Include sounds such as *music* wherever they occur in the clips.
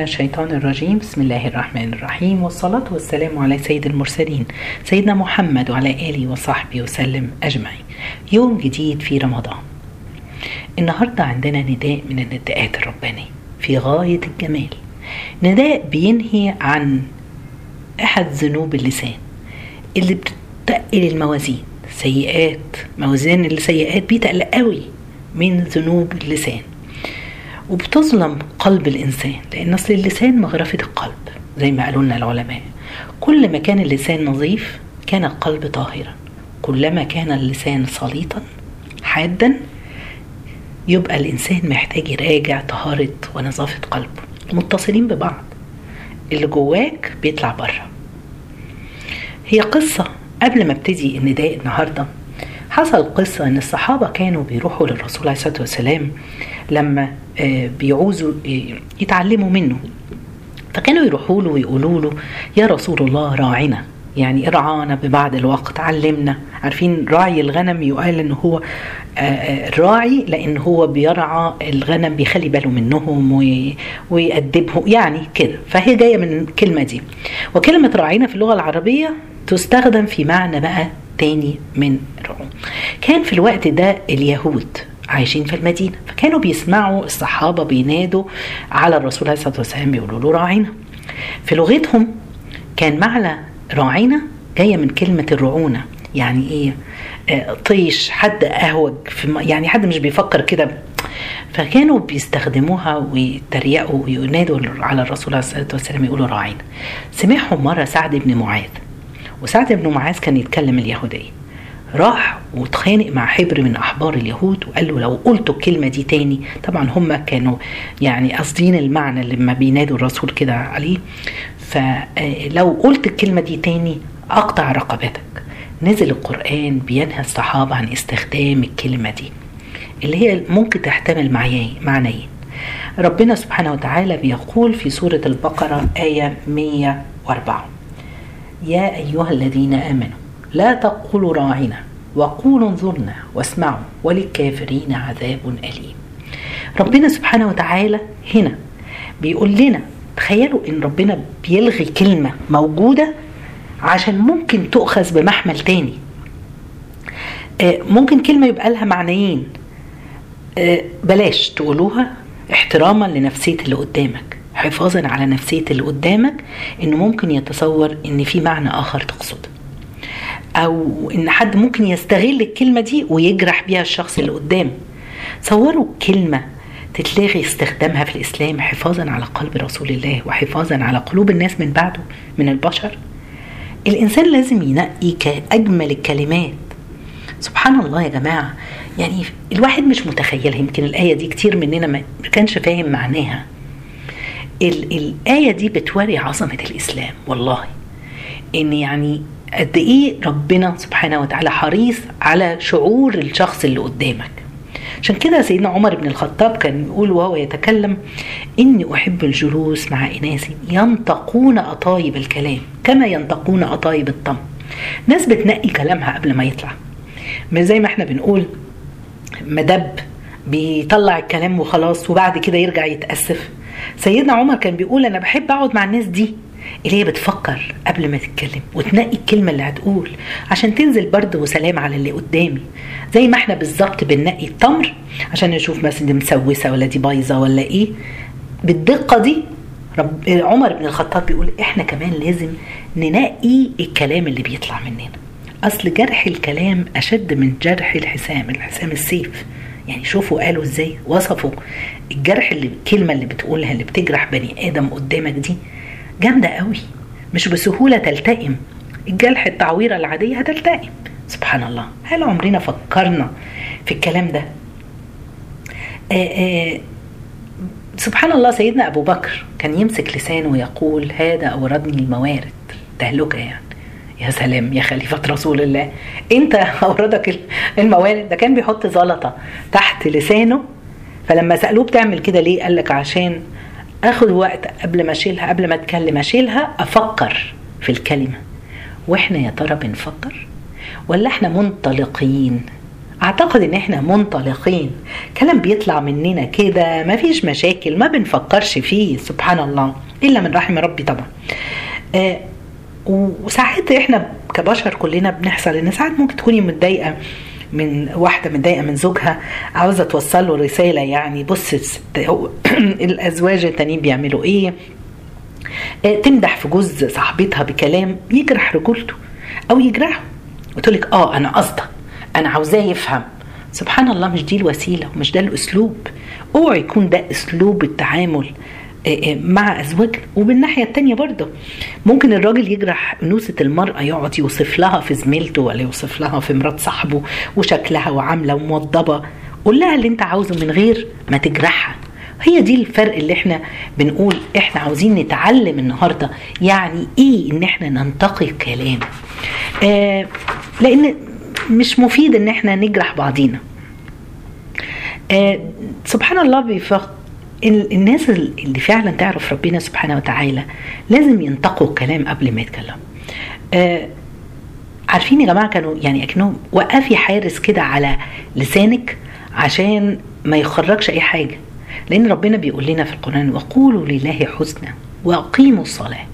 من الشيطان الرجيم. بسم الله الرحمن الرحيم. والصلاة والسلام على سيد المرسلين سيدنا محمد وعلى آله وصحبه وسلم أجمعين. يوم جديد في رمضان. النهاردة عندنا نداء من النداءات الربانية في غاية الجمال. نداء بينهي عن أحد ذنوب اللسان اللي بتقل الموازين سيئات موازين السيئات بيتقل قوي من ذنوب اللسان. وبتظلم قلب الإنسان لأن أصل اللسان مغرفة القلب زي ما قالوا لنا العلماء. كل ما كان اللسان نظيف كان القلب طاهرا. كلما كان اللسان سليطا حادا يبقى الإنسان محتاج يراجع طهارة ونظافة قلبه. متصلين ببعض. اللي جواك بيطلع بره. هي قصة. قبل ما ابتدي النداء النهارده حصل قصة إن الصحابة كانوا بيروحوا للرسول عليه الصلاة والسلام لما بيعوزوا يتعلموا منه. فكانوا يروحوا له ويقولوا له يا رسول الله راعنا. يعني ارعانا ببعض الوقت علمنا. عارفين راعي الغنم يقال إن هو راعي لأن هو بيرعى الغنم بيخلي باله منهم ويأدبهم يعني كده. فهي جاية من الكلمة دي. وكلمة راعينا في اللغة العربية تستخدم في معنى بقى تاني من رعوم كان في الوقت ده اليهود عايشين في المدينة. فكانوا بيسمعوا الصحابة بينادوا على الرسول عليه الصلاة والسلام بيقولوا له راعينا. في لغتهم كان معنى راعينا جاية من كلمة الرعونة. يعني إيه؟ آه طيش حد أهوج في يعني حد مش بيفكر كده. فكانوا بيستخدموها ويتريقوا وينادوا على الرسول عليه الصلاة والسلام يقولوا راعينا. سمعهم مرة سعد بن معاذ. وسعد بن معاذ كان يتكلم اليهودية. راح واتخانق مع حبر من أحبار اليهود وقال له لو قلت الكلمة دي تاني. طبعا هم كانوا يعني قاصدين المعنى لما بينادوا الرسول كده عليه. فلو قلت الكلمة دي تاني أقطع رقبتك. نزل القرآن بينهى الصحابة عن استخدام الكلمة دي اللي هي ممكن تحتمل معنيين ربنا سبحانه وتعالى بيقول في سورة البقرة آية 104 يا أيها الذين آمنوا لا تقولوا راعنا وقولوا انظرنا واسمعوا وللكافرين عذاب أليم. ربنا سبحانه وتعالى هنا بيقول لنا تخيلوا إن ربنا بيلغي كلمة موجودة عشان ممكن تؤخذ بمحمل تاني. ممكن كلمة يبقى لها معنيين. بلاش تقولوها احتراما لنفسية اللي قدامك حفاظا على نفسية اللي قدامك إنه ممكن يتصور إن في معنى آخر تقصده أو إن حد ممكن يستغل الكلمة دي ويجرح بيها الشخص اللي قدامه صوروا كلمة تتلغي استخدامها في الإسلام حفاظا على قلب رسول الله وحفاظا على قلوب الناس من بعده من البشر؟ الإنسان لازم ينقي كاجمل الكلمات. سبحان الله يا جماعة. يعني الواحد مش متخيلها يمكن الآية دي كتير مننا ما كانش فاهم معناها. الآية دي بتوري عظمة الإسلام والله. إن يعني قد إيه ربنا سبحانه وتعالى حريص على شعور الشخص اللي قدامك. عشان كده سيدنا عمر بن الخطاب كان يقول وهو يتكلم إني أحب الجلوس مع إناس ينطقون أطايب الكلام كما ينطقون أطايب الطم. ناس بتنقي كلامها قبل ما يطلع. مش زي ما إحنا بنقول مدب بيطلع الكلام وخلاص وبعد كده يرجع يتأسف. سيدنا عمر كان بيقول أنا بحب أقعد مع الناس دي. اللي هي بتفكر قبل ما تتكلم وتنقي الكلمة اللي هتقول عشان تنزل برد وسلام على اللي قدامي. زي ما إحنا بالظبط بننقي التمر عشان نشوف مثلا دي مسوسة ولا دي بايظة ولا إيه. بالدقة دي رب عمر بن الخطاب بيقول إحنا كمان لازم ننقي الكلام اللي بيطلع مننا. أصل جرح الكلام أشد من جرح الحسام الحسام السيف. يعني شوفوا قالوا إزاي وصفوا الجرح اللي الكلمة اللي بتقولها اللي بتجرح بني آدم قدامك دي جامدة قوي. مش بسهولة تلتئم. الجرح التعويرة العادية هتلتئم. سبحان الله. هل عمرنا فكرنا في الكلام ده؟ آآ آآ سبحان الله سيدنا أبو بكر كان يمسك لسانه ويقول هذا أوردني الموارد. تهلكة يعني. يا سلام يا خليفة رسول الله. أنت *laughs* أوردك الموارد. ده كان بيحط زلطة تحت لسانه. فلما سألوه بتعمل كده ليه؟ قال لك عشان اخد وقت قبل ما أشيلها قبل ما أتكلم أشيلها أفكر في الكلمة. وإحنا يا ترى بنفكر؟ ولا إحنا منطلقين؟ أعتقد إن إحنا منطلقين. كلام بيطلع مننا كده مفيش مشاكل ما بنفكرش فيه سبحان الله إلا من رحم ربي طبعا. آه وساعات إحنا كبشر كلنا بنحصل إن ساعات ممكن تكوني متضايقة. من واحدة متضايقة من زوجها عاوزة توصل له رسالة يعني بص *clears throat* الأزواج التانيين بيعملوا إيه؟ تمدح في جوز صاحبتها بكلام يجرح رجولته أو يجرحه. وتقول لك آه أنا قصده أنا عاوزاه يفهم. سبحان الله مش دي الوسيلة ومش ده الأسلوب. اوعى يكون ده أسلوب التعامل. مع ازواجنا وبالناحية التانية برضه ممكن الراجل يجرح انوثه المرأة يقعد يوصف لها في زميلته ولا يوصف لها في مرات صاحبه وشكلها وعاملة وموضبة. قول لها اللي انت عاوزه من غير ما تجرحها. هي دي الفرق اللي إحنا بنقول إحنا عاوزين نتعلم النهارده. يعني إيه ان إحنا ننتقي الكلام؟ آه لأن مش مفيد ان إحنا نجرح بعضينا. آه سبحان الله بيفق الناس اللي فعلا تعرف ربنا سبحانه وتعالى لازم ينتقوا الكلام قبل ما يتكلموا آه عارفين يا جماعة كانوا يعني أكنهم وقفي حارس كده على لسانك عشان ما يخرجش أي حاجة. لأن ربنا بيقول لنا في القرآن وقولوا لله حسنى وأقيموا الصلاة.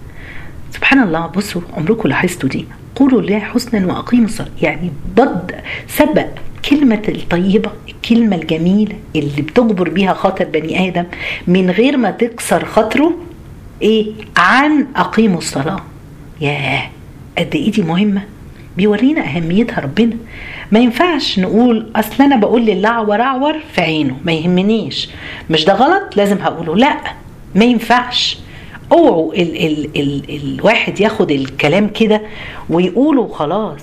سبحان الله بصوا عمركم لاحظتوا دي؟ قولوا لله حسنا وأقيموا الصلاة. يعني ضد سبق كلمة الطيبة الكلمة الجميلة اللي بتجبر بيها خاطر بني آدم من غير ما تكسر خاطره إيه؟ عن أقيموا الصلاة. ياه قد إيه دي مهمة؟ بيورينا أهميتها ربنا. ما ينفعش نقول أصل أنا بقول للعور أعور في عينه ما يهمنيش. مش ده غلط؟ لازم هقوله. لا ما ينفعش. اوعوا ال ال ال الواحد ياخد الكلام كده ويقوله خلاص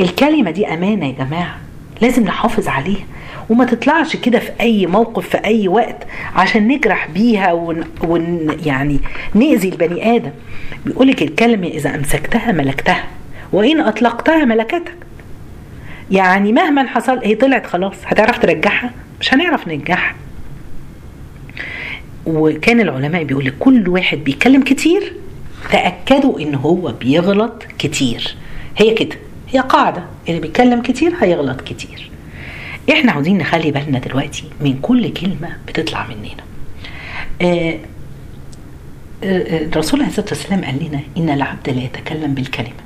الكلمة دي أمانة يا جماعة. لازم نحافظ عليها. وما تطلعش كده في أي موقف في أي وقت عشان نجرح بيها ون, ون يعني نأذي البني آدم. بيقولك الكلمة إذا أمسكتها ملكتها وإن أطلقتها ملكتك. يعني مهما حصل هي طلعت خلاص هتعرف ترجعها؟ مش هنعرف نرجعها. وكان العلماء بيقول كل واحد بيتكلم كتير تأكدوا إن هو بيغلط كتير. هي كده. هي قاعدة. اللي بيتكلم كتير هيغلط كتير. إحنا عاوزين نخلي بالنا دلوقتي من كل كلمة بتطلع مننا. آه الرسول عليه الصلاة والسلام قال لنا إن العبد لا يتكلم بالكلمة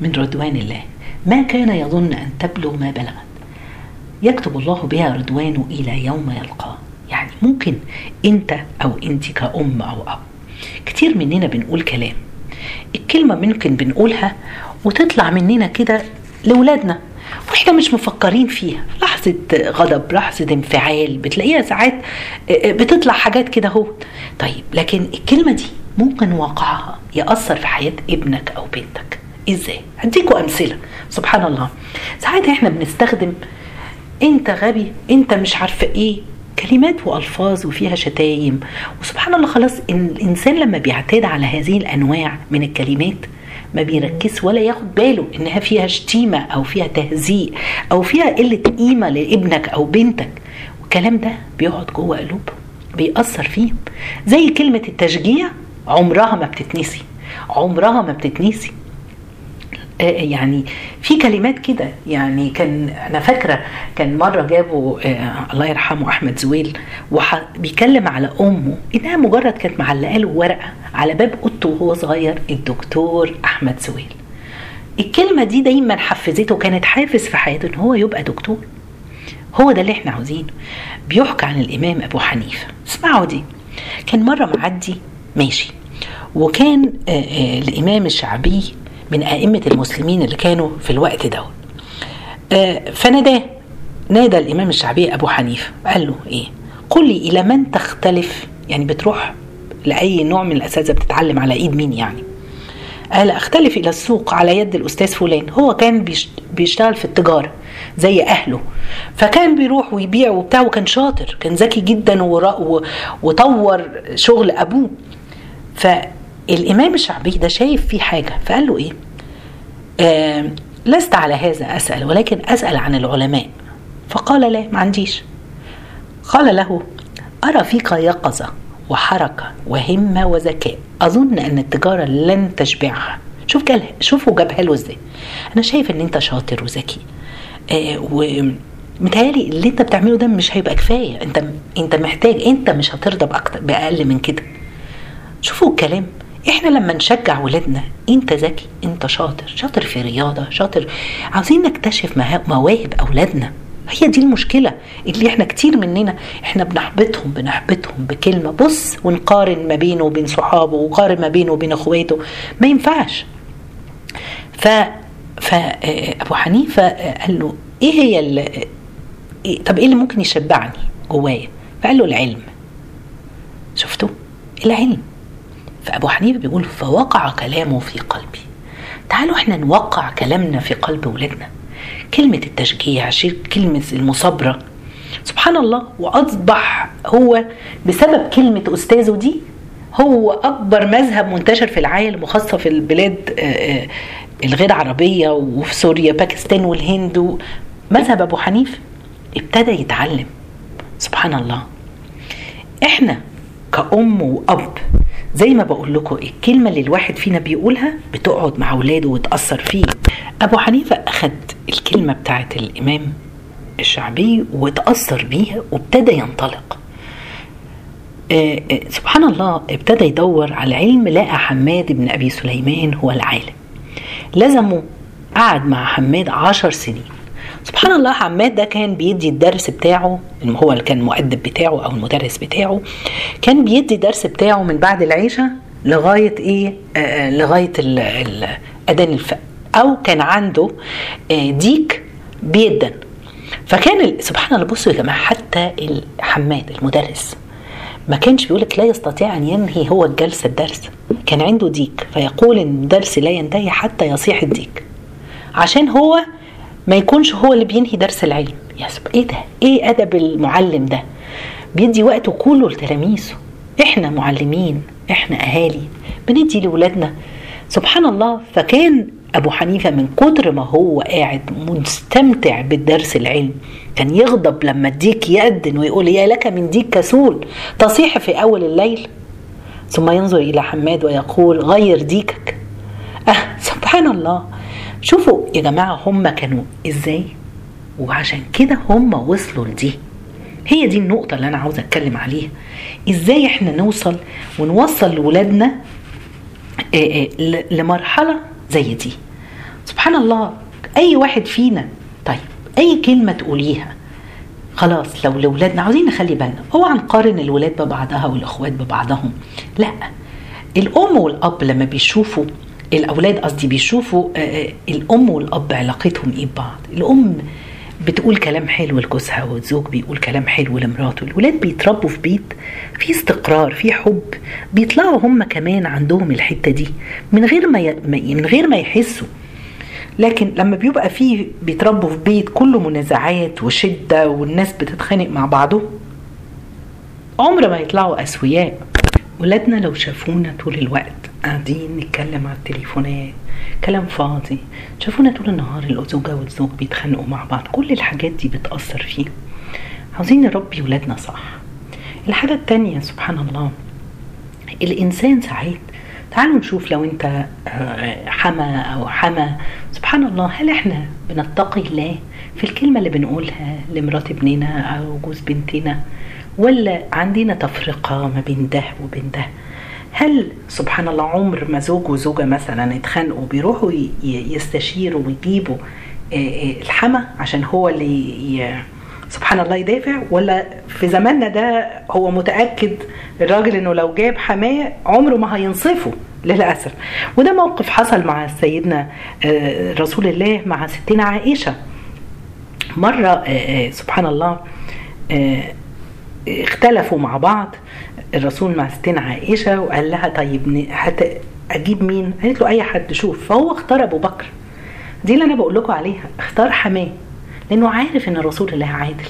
من رضوان الله. ما كان يظن أن تبلغ ما بلغت. يكتب الله بها رضوانه إلى يوم يلقاه. يعني ممكن أنت أو أنت كأم أو أب. كتير مننا بنقول كلام. الكلمة ممكن بنقولها وتطلع مننا كده لولادنا وإحنا مش مفكرين فيها. لحظة غضب لحظة انفعال بتلاقيها ساعات بتطلع حاجات كده أهو. طيب لكن الكلمة دي ممكن واقعها يأثر في حياة ابنك أو بنتك. إزاي؟ هديكوا أمثلة. سبحان الله. ساعات إحنا بنستخدم أنت غبي أنت مش عارفة إيه كلمات وألفاظ وفيها شتايم. وسبحان الله خلاص إن الإنسان لما بيعتاد على هذه الأنواع من الكلمات ما بيركز ولا ياخد باله إنها فيها شتيمة أو فيها تهزيء أو فيها قلة قيمة لابنك أو بنتك. والكلام ده بيقعد جوه قلوبهم بيأثر فيهم زي كلمة التشجيع عمرها ما بتتنسي عمرها ما بتتنسي. يعني في كلمات كده. يعني كان أنا فاكرة كان مرة جابوا آه الله يرحمه أحمد زويل وبيتكلم على أمه إنها مجرد كانت معلقة له ورقة على باب أوضته وهو صغير الدكتور أحمد زويل. الكلمة دي دايما حفزته كانت حافز في حياته إن هو يبقى دكتور. هو ده اللي إحنا عاوزينه. بيحكى عن الإمام أبو حنيفة. اسمعوا دي. كان مرة معدي ماشي وكان آه آه الإمام الشعبي من أئمة المسلمين اللي كانوا في الوقت ده. آه فناداه نادى الإمام الشعبي أبو حنيفة قال له إيه؟ قل لي إلى من تختلف؟ يعني بتروح لأي نوع من الأساتذة بتتعلم على إيد مين يعني؟ قال أختلف إلى السوق على يد الأستاذ فلان هو كان بيشتغل في التجارة زي أهله فكان بيروح ويبيع وبتاع وكان شاطر كان ذكي جدا وطور شغل أبوه. ف الإمام الشعبي ده شايف فيه حاجة فقال له إيه؟ آه لست على هذا أسأل ولكن أسأل عن العلماء. فقال لا ما عنديش. قال له أرى فيك يقظة وحركة وهمة وذكاء. أظن أن التجارة لن تشبعها. شوف قال شوفوا جابها له إزاي. أنا شايف أن أنت شاطر وذكي. آه و متهيألي اللي أنت بتعمله ده مش هيبقى كفاية. انت أنت محتاج أنت مش هترضى بأقل من كده. شوفوا الكلام. إحنا لما نشجع ولادنا أنت ذكي أنت شاطر شاطر في رياضة شاطر. عاوزين نكتشف مواهب أولادنا. هي دي المشكلة اللي إحنا كتير مننا إحنا بنحبطهم بنحبطهم بكلمة. بص ونقارن ما بينه وبين صحابه وقارن ما بينه وبين أخواته. ما ينفعش. ف فابو حنيفة قال له إيه هي إيه طب إيه اللي ممكن يشبعني جوايا؟ فقال له العلم. شفتوا؟ العلم. فأبو حنيفة بيقول فوقع كلامه في قلبي. تعالوا إحنا نوقع كلامنا في قلب ولادنا. كلمة التشجيع كلمة المصابرة. سبحان الله وأصبح هو بسبب كلمة أستاذه دي هو أكبر مذهب منتشر في العالم وخاصة في البلاد الغير عربية وفي سوريا باكستان والهند مذهب أبو حنيفة ابتدى يتعلم. سبحان الله. إحنا كأم وأب زي ما بقول لكم الكلمة اللي الواحد فينا بيقولها بتقعد مع أولاده وتأثر فيه. أبو حنيفة أخد الكلمة بتاعت الإمام الشعبي وتأثر بيها وابتدى ينطلق. آه سبحان الله ابتدى يدور على العلم لقى حماد بن أبي سليمان هو العالم. لزمه قعد مع حماد عشر سنين. سبحان الله حماد ده كان بيدي الدرس بتاعه هو اللي كان المؤدب بتاعه أو المدرس بتاعه كان بيدي الدرس بتاعه من بعد العشاء لغاية إيه؟ آه لغاية أذان الفجر أو كان عنده آه ديك بيدن. فكان سبحان الله بصوا يا جماعة حتى الحماد المدرس ما كانش بيقولك لا يستطيع أن ينهي هو الجلسه الدرس. كان عنده ديك فيقول إن الدرس لا ينتهي حتى يصيح الديك. عشان هو ما يكونش هو اللي بينهي درس العلم. يا إيه ده؟ إيه أدب المعلم ده؟ بيدي وقته كله لتلاميذه. إحنا معلمين إحنا أهالي. بندي لاولادنا سبحان الله فكان أبو حنيفة من كتر ما هو قاعد مستمتع بالدرس العلم كان يغضب لما الديك يأذن ويقول يا لك من ديك كسول. تصيح في أول الليل. ثم ينظر إلى حماد ويقول غير ديكك. أه سبحان الله. شوفوا يا جماعة هم كانوا إزاي؟ وعشان كده هم وصلوا لدي. هي دي النقطة اللي أنا عاوزة أتكلم عليها. إزاي إحنا نوصل ونوصل لولادنا لمرحلة زي دي؟ سبحان الله أي واحد فينا طيب أي كلمة تقوليها خلاص لو لولادنا عاوزين نخلي بالنا اوعى نقارن الولاد ببعضها والإخوات ببعضهم؟ لأ الأم والأب لما بيشوفوا الأولاد قصدي بيشوفوا الأم والأب علاقتهم إيه ببعض؟ الأم بتقول كلام حلو لجوزها والزوج بيقول كلام حلو لمراته الولاد بيتربوا في بيت في استقرار في حب بيطلعوا هم كمان عندهم الحتة دي من غير ما ي... من غير ما يحسوا. لكن لما بيبقى فيه بيتربوا في بيت كله منازعات وشدة والناس بتتخانق مع بعضهم عمر ما يطلعوا أسوياء. ولادنا لو شافونا طول الوقت قاعدين نتكلم على التليفونات كلام فاضي شافونا طول النهار الزوجة والزوج بيتخانقوا مع بعض كل الحاجات دي بتأثر فيه. عاوزين نربي ولادنا صح. الحاجة التانية سبحان الله الإنسان ساعات تعالوا نشوف لو أنت حما أو حما. سبحان الله هل إحنا بنتقي الله في الكلمة اللي بنقولها لمرات ابننا أو جوز بنتنا؟ ولا عندنا تفرقة ما بين ده وبين ده؟ هل سبحان الله عمر ما زوج وزوجة مثلا اتخانقوا بيروحوا يستشيروا ويجيبوا الحما عشان هو اللي سبحان الله يدافع؟ ولا في زماننا ده هو متأكد الراجل إنه لو جاب حماية عمره ما هينصفه للأسف؟ وده موقف حصل مع سيدنا رسول الله مع ستنا عائشة. مرة سبحان الله اختلفوا مع بعض. الرسول مع ستنا عائشة وقال لها طيب هت أجيب مين؟ قالت له أي حد شوف. فهو اختار أبو بكر. دي اللي أنا بقول لكم عليها. اختار حماة. لأنه عارف إن رسول الله عادل.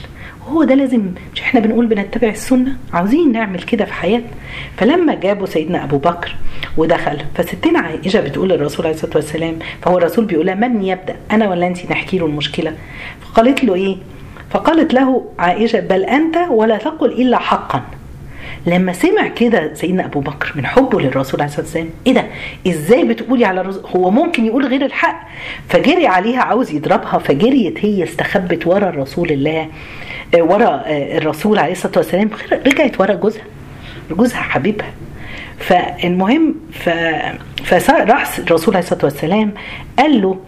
وهو ده لازم مش إحنا بنقول بنتبع السنة؟ عاوزين نعمل كده في حياتنا. فلما جابوا سيدنا أبو بكر ودخل فستنا عائشة بتقول للرسول عليه الصلاة والسلام فهو الرسول بيقول لها من يبدأ أنا ولا أنت نحكي له المشكلة؟ فقالت له إيه؟ فقالت له عائشة بل أنت ولا تقل إلا حقا. لما سمع كده سيدنا أبو بكر من حبه للرسول عليه الصلاة والسلام إيه ده؟ إزاي بتقولي على الرسول؟ هو ممكن يقول غير الحق؟ فجري عليها عاوز يضربها فجريت هي استخبت ورا الرسول الله آه، ورا آه، الرسول عليه الصلاة والسلام رجعت ورا جوزها جوزها حبيبها. فالمهم ف... فراح الرسول عليه الصلاة والسلام قال له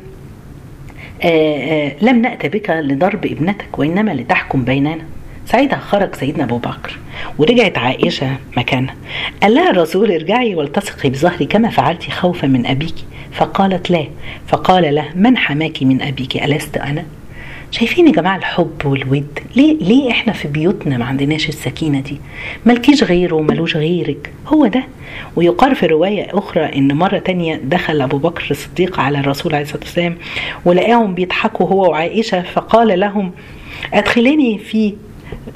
لم نأت بك لضرب ابنتك وإنما لتحكم بيننا. ساعتها خرج سيدنا أبو بكر ورجعت عائشة مكانها قال لها الرسول ارجعي والتصقي بظهري كما فعلت خوفا من أبيك. فقالت لا. فقال له من حماك من أبيك؟ ألست أنا؟ شايفين يا جماعة الحب والود؟ ليه ليه إحنا في بيوتنا ما عندناش السكينة دي؟ مالكيش غيره ومالوش غيرك. هو ده. ويقال في رواية أخرى إن مرة تانية دخل أبو بكر الصديق على الرسول عليه الصلاة والسلام ولقاهم بيضحكوا هو وعائشة فقال لهم ادخليني في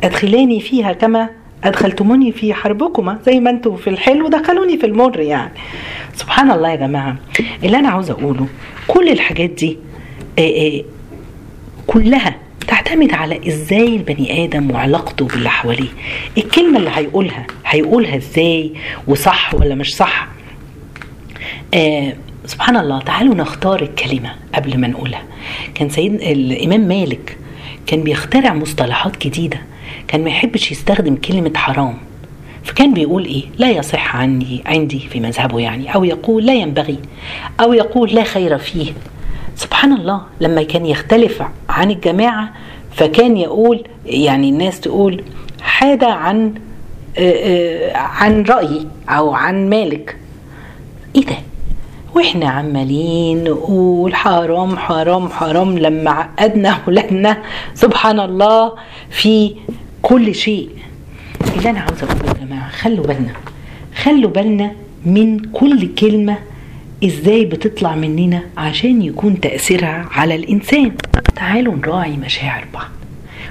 أدخلاني فيها كما أدخلتموني في حربكما زي ما أنتم في الحلو دخلوني في المر يعني. سبحان الله يا جماعة. اللي أنا عاوزه أقوله كل الحاجات دي كلها تعتمد على إزاي البني آدم وعلاقته باللي حواليه. الكلمة اللي هيقولها هيقولها إزاي وصح ولا مش صح؟ آه سبحان الله تعالوا نختار الكلمة قبل ما نقولها. كان سيد الإمام مالك كان بيخترع مصطلحات جديدة. كان ما يحبش يستخدم كلمة حرام. فكان بيقول إيه؟ لا يصح عني عندي في مذهبه يعني. أو يقول لا ينبغي. أو يقول لا خير فيه. سبحان الله لما كان يختلف عن الجماعة فكان يقول يعني الناس تقول حاد عن آه، آه، عن رأيي أو عن مالك إيه ده؟ وإحنا عمالين نقول حرام حرام حرام لما عقدنا *laughs* ولادنا سبحان الله في كل شيء اللي أنا عاوزه أقوله يا جماعة خلوا بالنا خلوا بالنا من كل كلمة إزاي بتطلع مننا عشان يكون تأثيرها على الإنسان؟ تعالوا نراعي مشاعر بعض.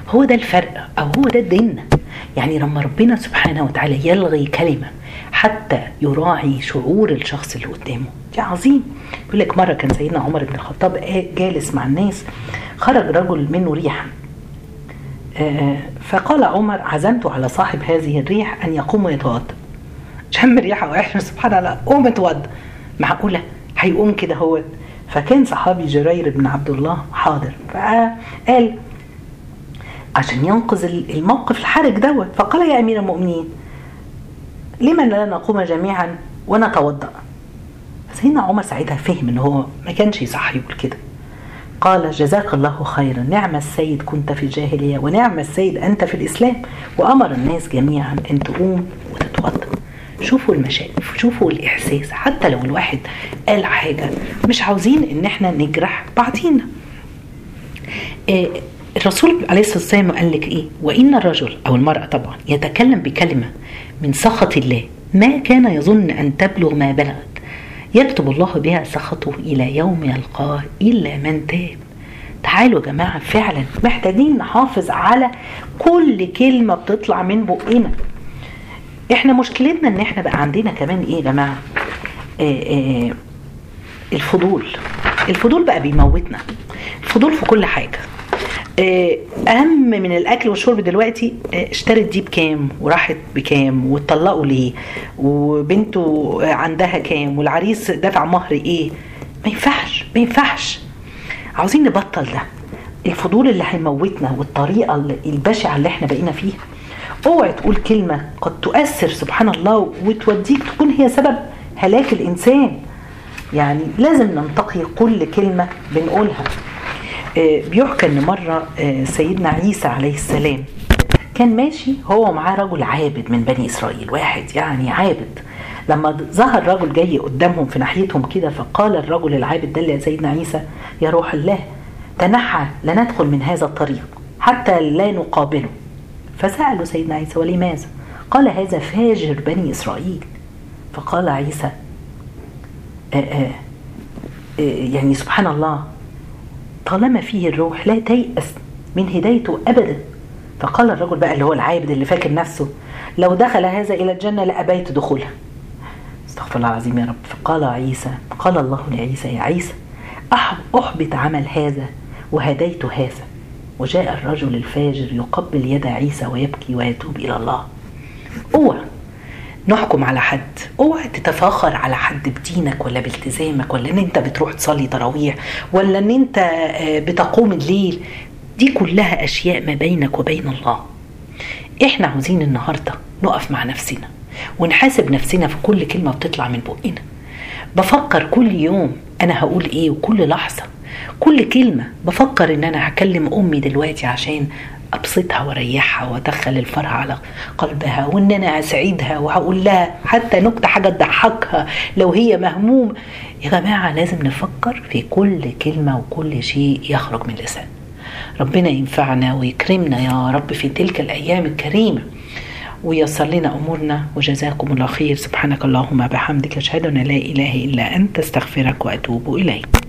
هو ده الفرق أو هو ده ديننا يعني لما ربنا سبحانه وتعالى يلغي كلمة حتى يراعي شعور الشخص اللي قدامه. دي عظيم. يقول لك مرة كان سيدنا عمر بن الخطاب جالس مع الناس خرج رجل منه ريحا. آه، فقال عمر عزمت على صاحب هذه الريح أن يقوم ويتوضأ. شم ريحة واحد سبحان الله. قوم اتوضأ. معقولة؟ هيقوم كده هو. فكان صحابي جرير بن عبد الله حاضر. فقال عشان ينقذ الموقف الحرج دوت. فقال يا أمير المؤمنين لمن لا نقوم جميعا ونتوضأ؟ سيدنا عمر ساعتها فهم إن هو ما كانش يصح يقول كده. قال جزاك الله خيرا. نعم السيد كنت في الجاهلية ونعم السيد أنت في الإسلام وأمر الناس جميعا أن تقوم وتتوضأ. شوفوا المشاعر شوفوا الإحساس حتى لو الواحد قال حاجة مش عاوزين إن إحنا نجرح بعضينا. آه الرسول عليه الصلاة والسلام قال لك إيه؟ وإن الرجل أو المرأة طبعا يتكلم بكلمة من سخط الله ما كان يظن أن تبلغ ما بلغت. يكتب الله بها سخطه إلى يوم يلقاه إلا من تاب. تعالوا يا جماعة فعلا محتاجين نحافظ على كل كلمة بتطلع من بقنا. إحنا مشكلتنا ان إحنا بقى عندنا كمان إيه يا جماعة؟ آه آه الفضول. الفضول بقى بيموتنا. الفضول في كل حاجة. آه أهم من الأكل والشرب دلوقتي اشترت دي بكام وراحت بكام؟ واتطلقوا ليه؟ وبنته عندها كام؟ والعريس دفع مهر إيه؟ ما ينفعش ما ينفعش. عاوزين نبطل ده. الفضول اللي هيموتنا والطريقة البشعة اللي إحنا بقينا فيها. اوعي تقول كلمة قد تؤثر سبحان الله وتوديك تكون هي سبب هلاك الإنسان. يعني لازم ننتقي كل كلمة بنقولها. بيحكى إن مرة سيدنا عيسى عليه السلام كان ماشي هو ومعاه رجل عابد من بني إسرائيل واحد يعني عابد. لما ظهر رجل جاي قدامهم في ناحيتهم كده فقال الرجل العابد ده لسيدنا عيسى يا روح الله تنحى لا ندخل من هذا الطريق حتى لا نقابله. فسألوا سيدنا عيسى ولماذا؟ قال هذا فاجر بني إسرائيل. فقال عيسى آآ آآ يعني سبحان الله طالما فيه الروح لا تيأس من هدايته أبدا. فقال الرجل بقى اللي هو العابد اللي فاكر نفسه لو دخل هذا إلى الجنة لأبيت دخولها استغفر الله العظيم يا رب. فقال عيسى قال الله لعيسى يا عيسى أحبط عمل هذا وهديت هذا. وجاء الرجل الفاجر يقبل يد عيسى ويبكي ويتوب إلى الله. اوعى. نحكم على حد. اوعى تتفاخر على حد بدينك ولا بالتزامك ولا إن أنت بتروح تصلي تراويح ولا إن أنت آه، بتقوم الليل. دي كلها أشياء ما بينك وبين الله. إحنا عاوزين النهارده نقف مع نفسنا ونحاسب نفسنا في كل كلمة بتطلع من بقنا. بفكر كل يوم أنا هقول إيه وكل لحظة كل كلمة بفكر إن أنا هكلم أمي دلوقتي عشان أبسطها وأريحها وأدخل الفرح على قلبها وإن أنا اسعدها وهقول لها حتى نكتة حاجة تضحكها لو هي مهموم. يا جماعة لازم نفكر في كل كلمة وكل شيء يخرج من لسان ربنا ينفعنا ويكرمنا يا رب في تلك الأيام الكريمة. ويسر لنا أمورنا وجزاكم الله خير. سبحانك اللهم بحمدك أشهد أن لا إله إلا أنت. أستغفرك وأتوب إليك.